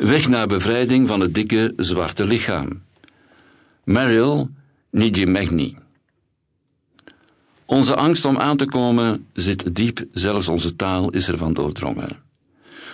Weg naar bevrijding van het dikke zwarte lichaam. Meryl Nijimegni. Onze angst om aan te komen zit diep, zelfs onze taal is ervan doordrongen.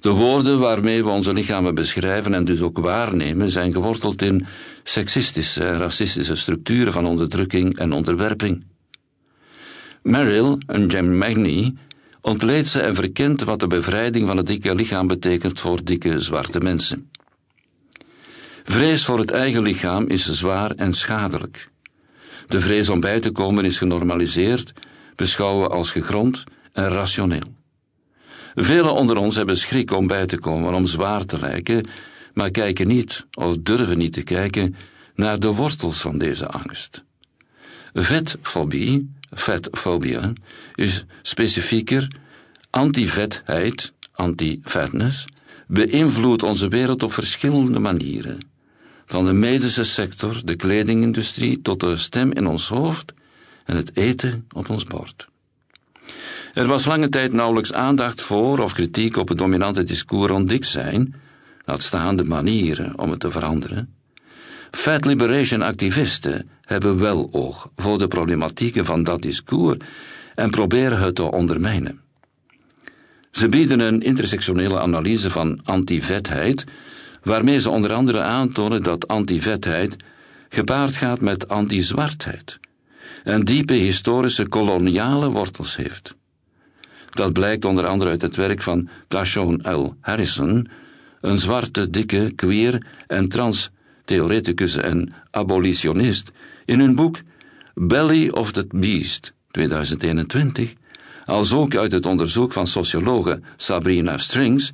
De woorden waarmee we onze lichamen beschrijven en dus ook waarnemen zijn geworteld in seksistische en racistische structuren van onderdrukking en onderwerping. Meryl en Magni ontleedt ze en verkent wat de bevrijding van het dikke lichaam betekent voor dikke zwarte mensen. Vrees voor het eigen lichaam is zwaar en schadelijk. De vrees om bij te komen is genormaliseerd, beschouwen als gegrond en rationeel. Velen onder ons hebben schrik om bij te komen, om zwaar te lijken, maar kijken niet of durven niet te kijken naar de wortels van deze angst. Vetfobie, vetfobia, is specifieker anti-vetheid, anti-fatness, beïnvloedt onze wereld op verschillende manieren. Van de medische sector, de kledingindustrie, tot de stem in ons hoofd en het eten op ons bord. Er was lange tijd nauwelijks aandacht voor of kritiek op het dominante discours rond dik zijn, laat staan de manieren om het te veranderen. Fat liberation activisten hebben wel oog voor de problematieken van dat discours en proberen het te ondermijnen. Ze bieden een intersectionele analyse van anti-vetheid, waarmee ze onder andere aantonen dat anti-vetheid gepaard gaat met anti-zwartheid en diepe historische koloniale wortels heeft. Dat blijkt onder andere uit het werk van Tashon L. Harrison, een zwarte, dikke, queer en trans theoreticus en abolitionist, in hun boek Belly of the Beast 2021, als ook uit het onderzoek van sociologe Sabrina Strings,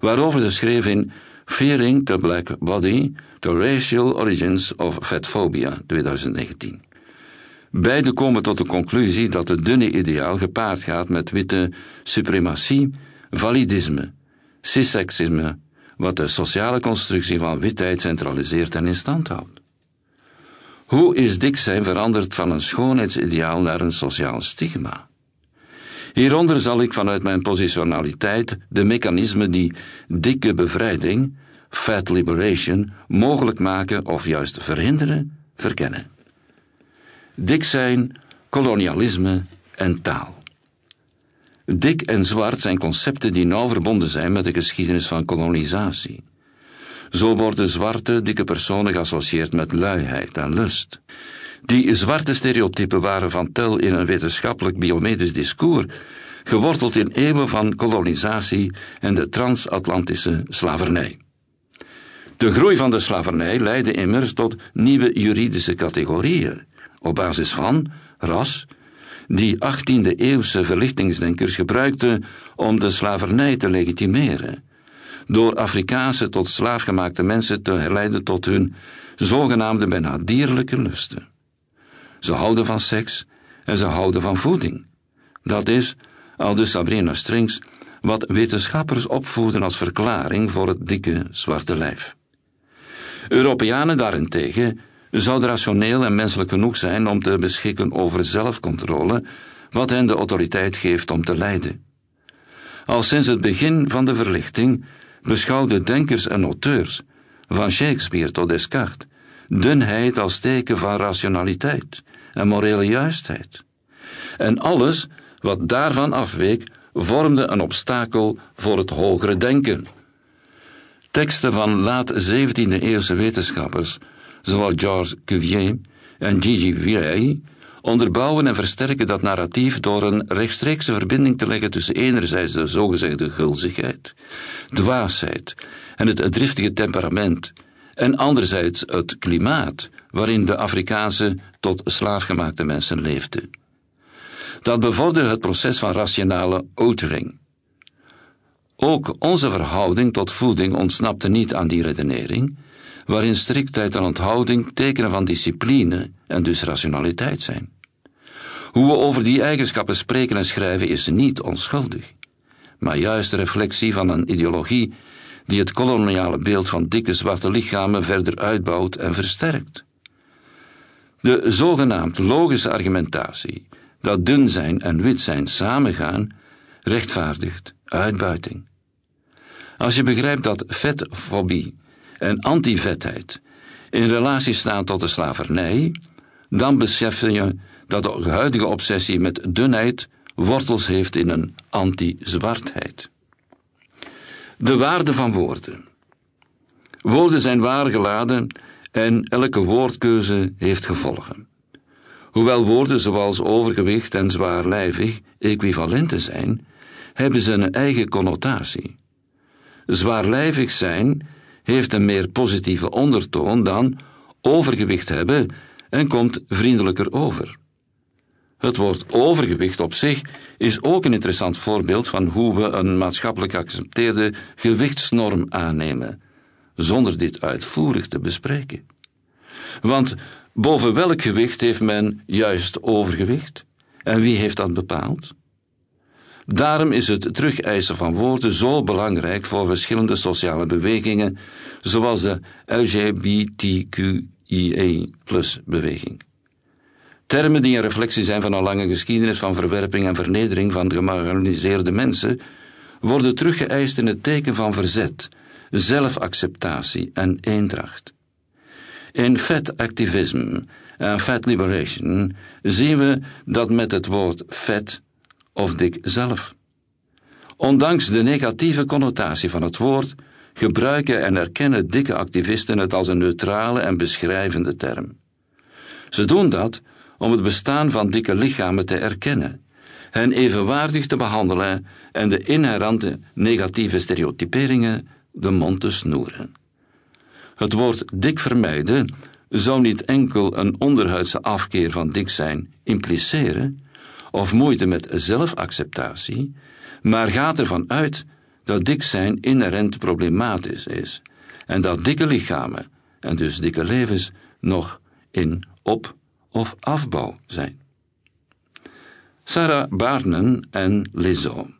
waarover ze schreef in Fearing the Black Body, The Racial Origins of Fatphobia 2019. Beide komen tot de conclusie dat het dunne ideaal gepaard gaat met witte suprematie, validisme, cissexisme, wat de sociale constructie van witheid centraliseert en in stand houdt. Hoe is dik zijn veranderd van een schoonheidsideaal naar een sociaal stigma? Hieronder zal ik vanuit mijn positionaliteit de mechanismen die dikke bevrijding, fat liberation, mogelijk maken of juist verhinderen, verkennen. Dik zijn, kolonialisme en taal. Dik en zwart zijn concepten die nauw verbonden zijn met de geschiedenis van kolonisatie. Zo worden zwarte, dikke personen geassocieerd met luiheid en lust. Die zwarte stereotypen waren van tel in een wetenschappelijk biomedisch discours, geworteld in eeuwen van kolonisatie en de transatlantische slavernij. De groei van de slavernij leidde immers tot nieuwe juridische categorieën op basis van ras, die 18e-eeuwse verlichtingsdenkers gebruikten om de slavernij te legitimeren, door Afrikaanse tot slaafgemaakte mensen te herleiden tot hun zogenaamde bijna dierlijke lusten. Ze houden van seks en ze houden van voeding. Dat is, al dus Sabrina Strings, wat wetenschappers opvoeden als verklaring voor het dikke zwarte lijf. Europeanen daarentegen zouden rationeel en menselijk genoeg zijn om te beschikken over zelfcontrole, wat hen de autoriteit geeft om te leiden. Al sinds het begin van de verlichting beschouwden denkers en auteurs, van Shakespeare tot Descartes, dunheid als teken van rationaliteit en morele juistheid. En alles wat daarvan afweek, vormde een obstakel voor het hogere denken. Teksten van laat 17e-eeuwse wetenschappers, zoals Georges Cuvier en Gigi Villay, onderbouwen en versterken dat narratief door een rechtstreekse verbinding te leggen tussen enerzijds de zogezegde gulzigheid, dwaasheid en het driftige temperament, en anderzijds het klimaat waarin de Afrikaanse tot slaafgemaakte mensen leefden. Dat bevorderde het proces van rationale outering. Ook onze verhouding tot voeding ontsnapte niet aan die redenering, waarin striktheid en onthouding tekenen van discipline en dus rationaliteit zijn. Hoe we over die eigenschappen spreken en schrijven is niet onschuldig, maar juist de reflectie van een ideologie die het koloniale beeld van dikke zwarte lichamen verder uitbouwt en versterkt. De zogenaamd logische argumentatie dat dun zijn en wit zijn samengaan, rechtvaardigt uitbuiting. Als je begrijpt dat vetfobie en antivetheid in relatie staan tot de slavernij, dan besef je dat de huidige obsessie met dunheid wortels heeft in een anti-zwartheid. De waarde van woorden. Woorden zijn waargeladen en elke woordkeuze heeft gevolgen. Hoewel woorden zoals overgewicht en zwaarlijvig equivalenten zijn, hebben ze een eigen connotatie. Zwaarlijvig zijn heeft een meer positieve ondertoon dan overgewicht hebben en komt vriendelijker over. Het woord overgewicht op zich is ook een interessant voorbeeld van hoe we een maatschappelijk geaccepteerde gewichtsnorm aannemen, zonder dit uitvoerig te bespreken. Want boven welk gewicht heeft men juist overgewicht? En wie heeft dat bepaald? Daarom is het terugeisen van woorden zo belangrijk voor verschillende sociale bewegingen, zoals de LGBTQIA-beweging. Termen die een reflectie zijn van een lange geschiedenis van verwerping en vernedering van de gemarginaliseerde mensen, worden teruggeëist in het teken van verzet, zelfacceptatie en eendracht. In fat activism en fat liberation zien we dat met het woord vet of dik zelf. Ondanks de negatieve connotatie van het woord gebruiken en erkennen dikke activisten het als een neutrale en beschrijvende term. Ze doen dat om het bestaan van dikke lichamen te erkennen, hen evenwaardig te behandelen en de inherente negatieve stereotyperingen de mond te snoeren. Het woord dik vermijden zou niet enkel een onderhuidse afkeer van dik zijn impliceren, of moeite met zelfacceptatie, maar gaat ervan uit dat dik zijn inherent problematisch is en dat dikke lichamen en dus dikke levens nog in op- of afbouw zijn. Sarah Barnen en Lizzo.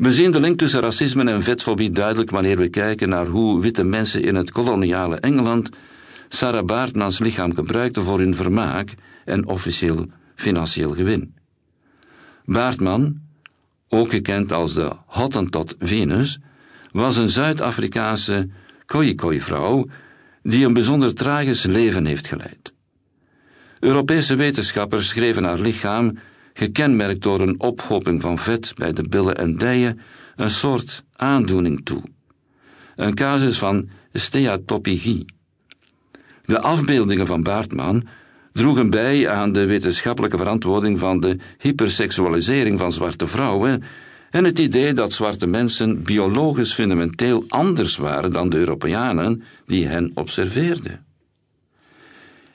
We zien de link tussen racisme en vetfobie duidelijk wanneer we kijken naar hoe witte mensen in het koloniale Engeland Sarah Baartmans lichaam gebruikten voor hun vermaak en officieel financieel gewin. Baartman, ook gekend als de Hottentot Venus, was een Zuid-Afrikaanse Khoikhoi-vrouw die een bijzonder tragisch leven heeft geleid. Europese wetenschappers schreven haar lichaam, gekenmerkt door een ophoping van vet bij de billen en dijen, een soort aandoening toe. Een casus van steatopigie. De afbeeldingen van Baartman droegen bij aan de wetenschappelijke verantwoording van de hyperseksualisering van zwarte vrouwen en het idee dat zwarte mensen biologisch fundamenteel anders waren dan de Europeanen die hen observeerden.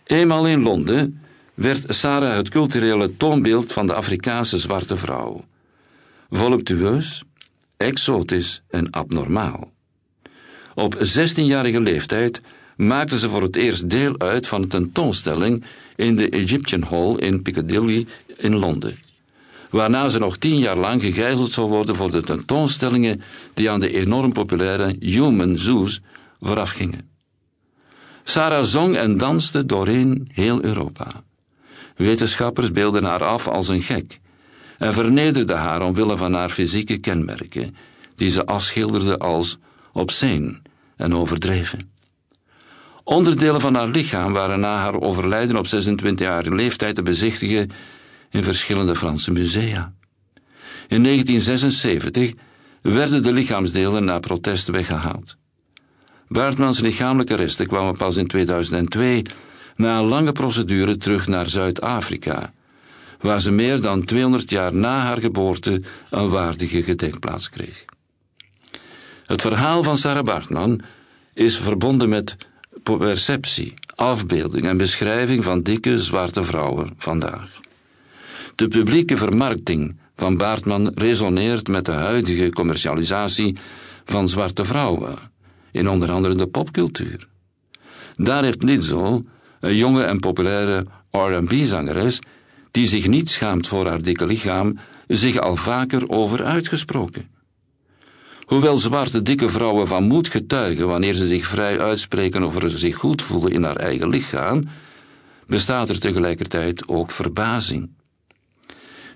Eenmaal in Londen werd Sarah het culturele toonbeeld van de Afrikaanse zwarte vrouw. Voluptueus, exotisch en abnormaal. Op 16-jarige leeftijd maakte ze voor het eerst deel uit van een tentoonstelling in de Egyptian Hall in Piccadilly in Londen. Waarna ze nog tien jaar lang gegijzeld zou worden voor de tentoonstellingen die aan de enorm populaire Human Zoos voorafgingen. Sarah zong en danste doorheen heel Europa. Wetenschappers beelden haar af als een gek en vernederden haar omwille van haar fysieke kenmerken, die ze afschilderden als obscene en overdreven. Onderdelen van haar lichaam waren na haar overlijden op 26-jarige leeftijd te bezichtigen in verschillende Franse musea. In 1976 werden de lichaamsdelen na protest weggehaald. Baartmans lichamelijke resten kwamen pas in 2002 na een lange procedure terug naar Zuid-Afrika, waar ze meer dan 200 jaar na haar geboorte een waardige gedenkplaats kreeg. Het verhaal van Sarah Bartman is verbonden met perceptie, afbeelding en beschrijving van dikke zwarte vrouwen vandaag. De publieke vermarkting van Baartman resoneert met de huidige commercialisatie van zwarte vrouwen, in onder andere de popcultuur. Daar heeft Lizzo, een jonge en populaire R&B-zangeres, die zich niet schaamt voor haar dikke lichaam, zich al vaker over uitgesproken. Hoewel zwarte dikke vrouwen van moed getuigen wanneer ze zich vrij uitspreken over zich goed voelen in haar eigen lichaam, bestaat er tegelijkertijd ook verbazing.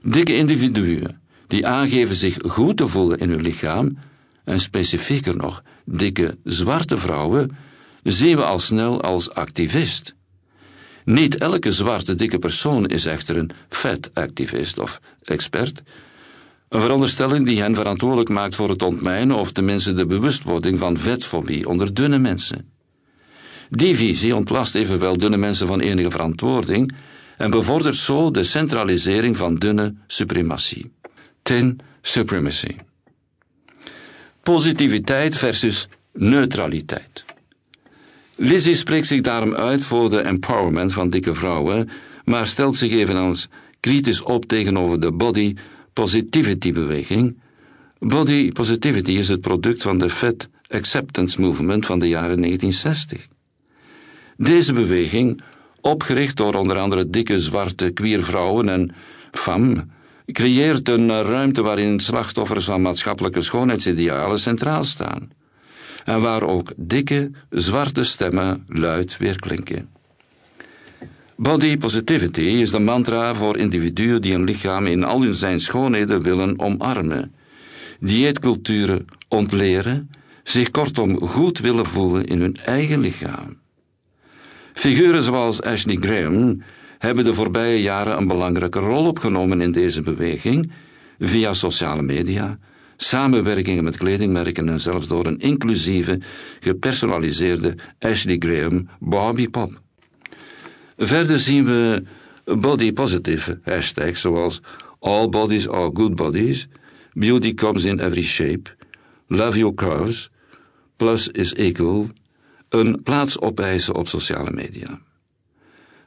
Dikke individuen die aangeven zich goed te voelen in hun lichaam, en specifieker nog dikke zwarte vrouwen, zien we al snel als activist. Niet elke zwarte dikke persoon is echter een vet-activist of expert. Een veronderstelling die hen verantwoordelijk maakt voor het ontmijnen of tenminste de bewustwording van vetfobie onder dunne mensen. Die visie ontlast evenwel dunne mensen van enige verantwoording en bevordert zo de centralisering van dunne suprematie. Tin supremacy. Positiviteit versus neutraliteit. Lizzie spreekt zich daarom uit voor de empowerment van dikke vrouwen, maar stelt zich evenals kritisch op tegenover de body positivity beweging. Body positivity is het product van de Fat Acceptance Movement van de jaren 1960. Deze beweging, opgericht door onder andere dikke zwarte queervrouwen en femmes, creëert een ruimte waarin slachtoffers van maatschappelijke schoonheidsidealen centraal staan en waar ook dikke, zwarte stemmen luid weerklinken. Body positivity is de mantra voor individuen die een lichaam in al hun zijn schoonheden willen omarmen, dieetculturen ontleren, zich kortom goed willen voelen in hun eigen lichaam. Figuren zoals Ashley Graham hebben de voorbije jaren een belangrijke rol opgenomen in deze beweging via sociale media, samenwerkingen met kledingmerken en zelfs door een inclusieve, gepersonaliseerde Ashley Graham Barbie Pop. Verder zien we body positive hashtags zoals All bodies are good bodies, Beauty comes in every shape, Love your curves, Plus is equal, een plaats opeisen op sociale media.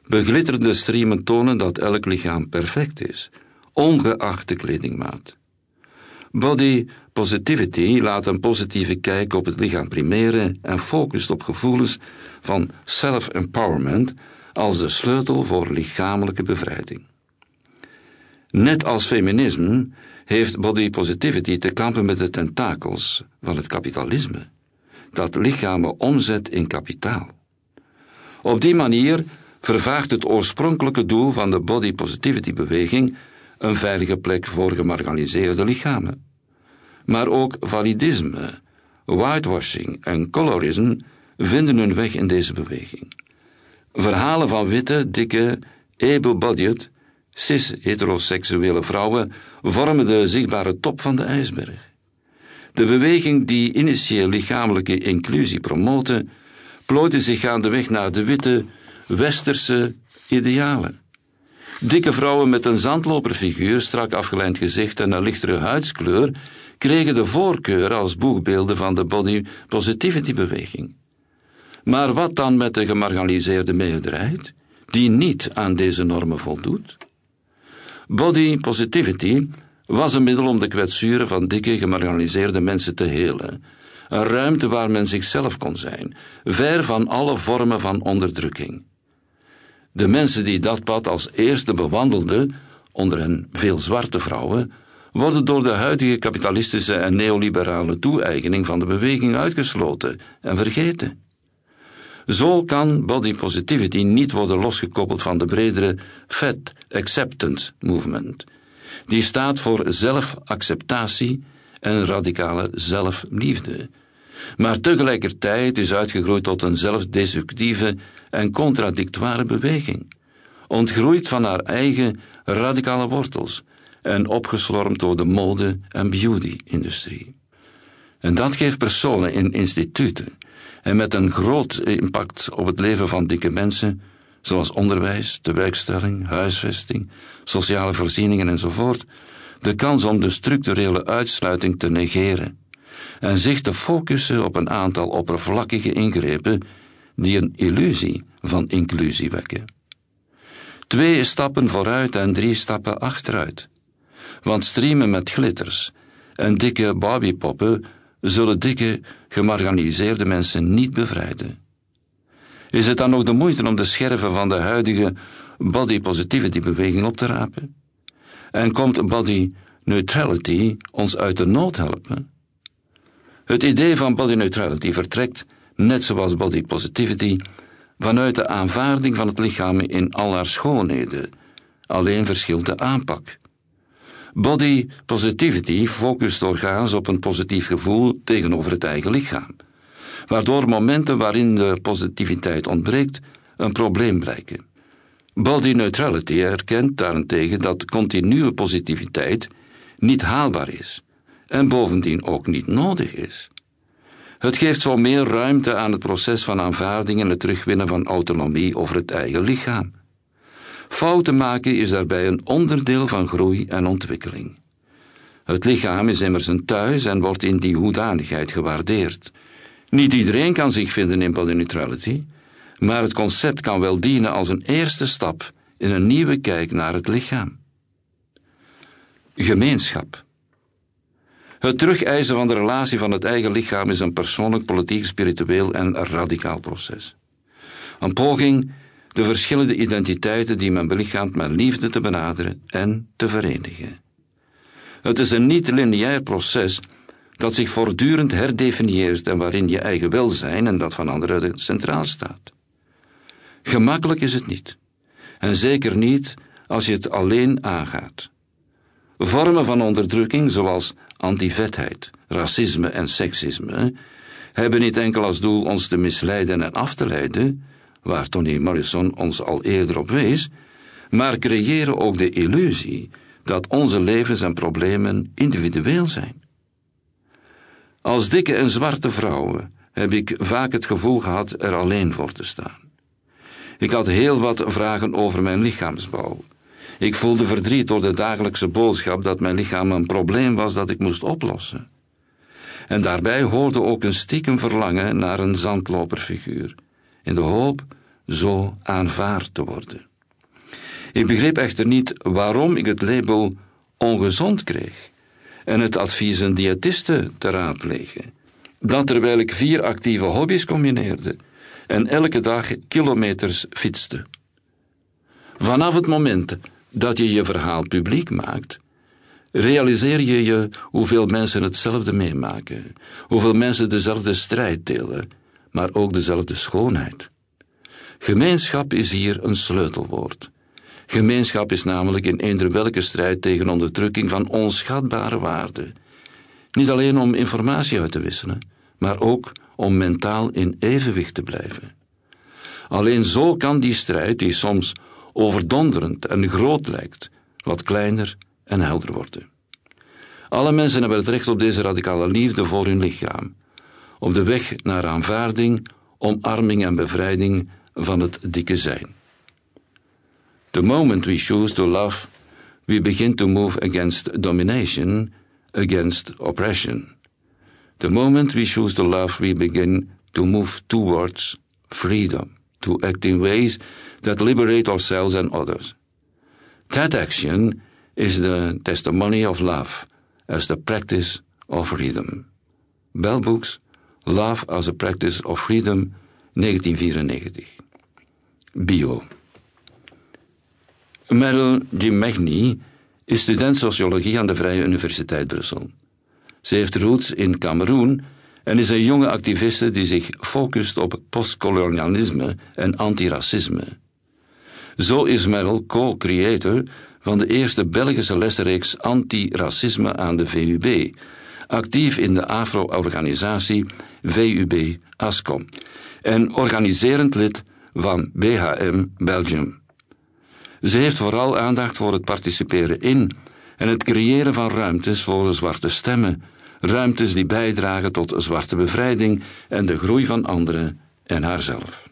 Beglitterde streamen tonen dat elk lichaam perfect is, ongeacht de kledingmaat. Body positivity laat een positieve kijk op het lichaam primeren en focust op gevoelens van self-empowerment als de sleutel voor lichamelijke bevrijding. Net als feminisme heeft body positivity te kampen met de tentakels van het kapitalisme, dat lichamen omzet in kapitaal. Op die manier vervaagt het oorspronkelijke doel van de body positivity beweging een veilige plek voor gemarginaliseerde lichamen. Maar ook validisme, whitewashing en colorisme vinden hun weg in deze beweging. Verhalen van witte, dikke, able-bodied, cis-heteroseksuele vrouwen vormen de zichtbare top van de ijsberg. De beweging die initieel lichamelijke inclusie promoten, plooide zich aan de weg naar de witte, westerse idealen. Dikke vrouwen met een zandloperfiguur, strak afgeleid gezicht en een lichtere huidskleur kregen de voorkeur als boegbeelden van de body positivity beweging. Maar wat dan met de gemarginaliseerde meerderheid, die niet aan deze normen voldoet? Body positivity was een middel om de kwetsuren van dikke gemarginaliseerde mensen te helen. Een ruimte waar men zichzelf kon zijn, ver van alle vormen van onderdrukking. De mensen die dat pad als eerste bewandelden, onder hen veel zwarte vrouwen, worden door de huidige kapitalistische en neoliberale toe-eigening van de beweging uitgesloten en vergeten. Zo kan body positivity niet worden losgekoppeld van de bredere Fat Acceptance Movement. Die staat voor zelfacceptatie en radicale zelfliefde. Maar tegelijkertijd is uitgegroeid tot een zelfdestructieve en contradictoire beweging. Ontgroeid van haar eigen radicale wortels en opgeslormd door de mode- en beauty-industrie. En dat geeft personen in instituten en met een groot impact op het leven van dikke mensen, zoals onderwijs, tewerkstelling, huisvesting, sociale voorzieningen enzovoort, de kans om de structurele uitsluiting te negeren en zich te focussen op een aantal oppervlakkige ingrepen die een illusie van inclusie wekken. Twee stappen vooruit en drie stappen achteruit. Want streamen met glitters en dikke barbiepoppen zullen dikke, gemarginaliseerde mensen niet bevrijden. Is het dan nog de moeite om de scherven van de huidige body positivity beweging op te rapen? En komt body neutrality ons uit de nood helpen? Het idee van body neutrality vertrekt, net zoals body positivity, vanuit de aanvaarding van het lichaam in al haar schoonheden. Alleen verschilt de aanpak. Body positivity focust doorgaans op een positief gevoel tegenover het eigen lichaam, waardoor momenten waarin de positiviteit ontbreekt een probleem blijken. Body neutrality erkent daarentegen dat continue positiviteit niet haalbaar is en bovendien ook niet nodig is. Het geeft zo meer ruimte aan het proces van aanvaarding en het terugwinnen van autonomie over het eigen lichaam. Fouten maken is daarbij een onderdeel van groei en ontwikkeling. Het lichaam is immers een thuis en wordt in die hoedanigheid gewaardeerd. Niet iedereen kan zich vinden in body neutrality, maar het concept kan wel dienen als een eerste stap in een nieuwe kijk naar het lichaam. Gemeenschap. Het terugeisen van de relatie van het eigen lichaam is een persoonlijk, politiek, spiritueel en radicaal proces. Een poging de verschillende identiteiten die men belichaamt met liefde te benaderen en te verenigen. Het is een niet-lineair proces dat zich voortdurend herdefinieert en waarin je eigen welzijn en dat van anderen centraal staat. Gemakkelijk is het niet, en zeker niet als je het alleen aangaat. Vormen van onderdrukking, zoals antivetheid, racisme en seksisme, hebben niet enkel als doel ons te misleiden en af te leiden, waar Tony Morrison ons al eerder op wees, maar creëren ook de illusie dat onze levens en problemen individueel zijn. Als dikke en zwarte vrouwen heb ik vaak het gevoel gehad er alleen voor te staan. Ik had heel wat vragen over mijn lichaamsbouw. Ik voelde verdriet door de dagelijkse boodschap dat mijn lichaam een probleem was dat ik moest oplossen. En daarbij hoorde ook een stiekem verlangen naar een zandloperfiguur, in de hoop zo aanvaard te worden. Ik begreep echter niet waarom ik het label ongezond kreeg en het advies een diëtiste te raadplegen. Dat terwijl ik vier actieve hobby's combineerde en elke dag kilometers fietste. Vanaf het moment dat je je verhaal publiek maakt, realiseer je je hoeveel mensen hetzelfde meemaken, hoeveel mensen dezelfde strijd delen, maar ook dezelfde schoonheid. Gemeenschap is hier een sleutelwoord. Gemeenschap is namelijk in eender welke strijd tegen onderdrukking van onschatbare waarde. Niet alleen om informatie uit te wisselen, maar ook om mentaal in evenwicht te blijven. Alleen zo kan die strijd, die soms overdonderend en groot lijkt, wat kleiner en helder worden. Alle mensen hebben het recht op deze radicale liefde voor hun lichaam, op de weg naar aanvaarding, omarming en bevrijding van het dikke zijn. The moment we choose to love, we begin to move against domination, against oppression. The moment we choose to love, we begin to move towards freedom, to act in ways that liberate ourselves and others. That action is the testimony of love as the practice of freedom. Bell Books, Love as a Practice of Freedom, 1994. Bio. Meryl Magny is student sociologie aan de Vrije Universiteit Brussel. Ze heeft roots in Cameroen en is een jonge activiste die zich focust op postkolonialisme en antiracisme. Zo is Meryl co-creator van de eerste Belgische lesreeks Antiracisme aan de VUB, actief in de Afro-organisatie VUB ASCOM en organiserend lid van BHM Belgium. Ze heeft vooral aandacht voor het participeren in en het creëren van ruimtes voor zwarte stemmen, ruimtes die bijdragen tot zwarte bevrijding en de groei van anderen en haarzelf.